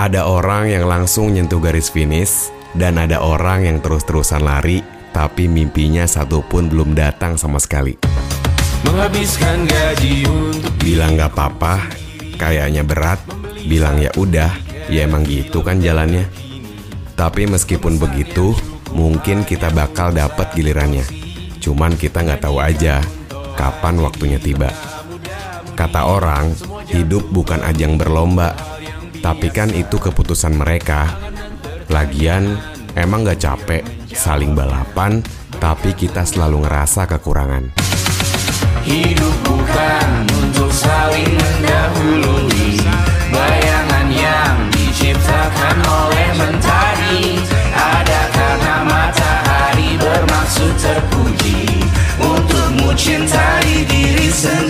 Ada orang yang langsung nyentuh garis finish dan ada orang yang terus-terusan lari tapi mimpinya satu pun belum datang sama sekali. Menghabiskan gaji untuk Bilang gak apa-apa, kayaknya berat. Bilang ya udah, ya emang gitu kan jalannya. Tapi meskipun begitu, mungkin kita bakal dapat gilirannya. Cuman kita nggak tahu aja kapan waktunya tiba. Kata orang, hidup bukan ajang berlomba, tapi kan itu keputusan mereka. Lagian, emang gak capek saling balapan, tapi kita selalu ngerasa kekurangan. Hidup bukan untuk saling mendahului Bayangan yang diciptakan oleh mentari Ada karena matahari bermaksud terpuji Untukmu cintai diri sendiri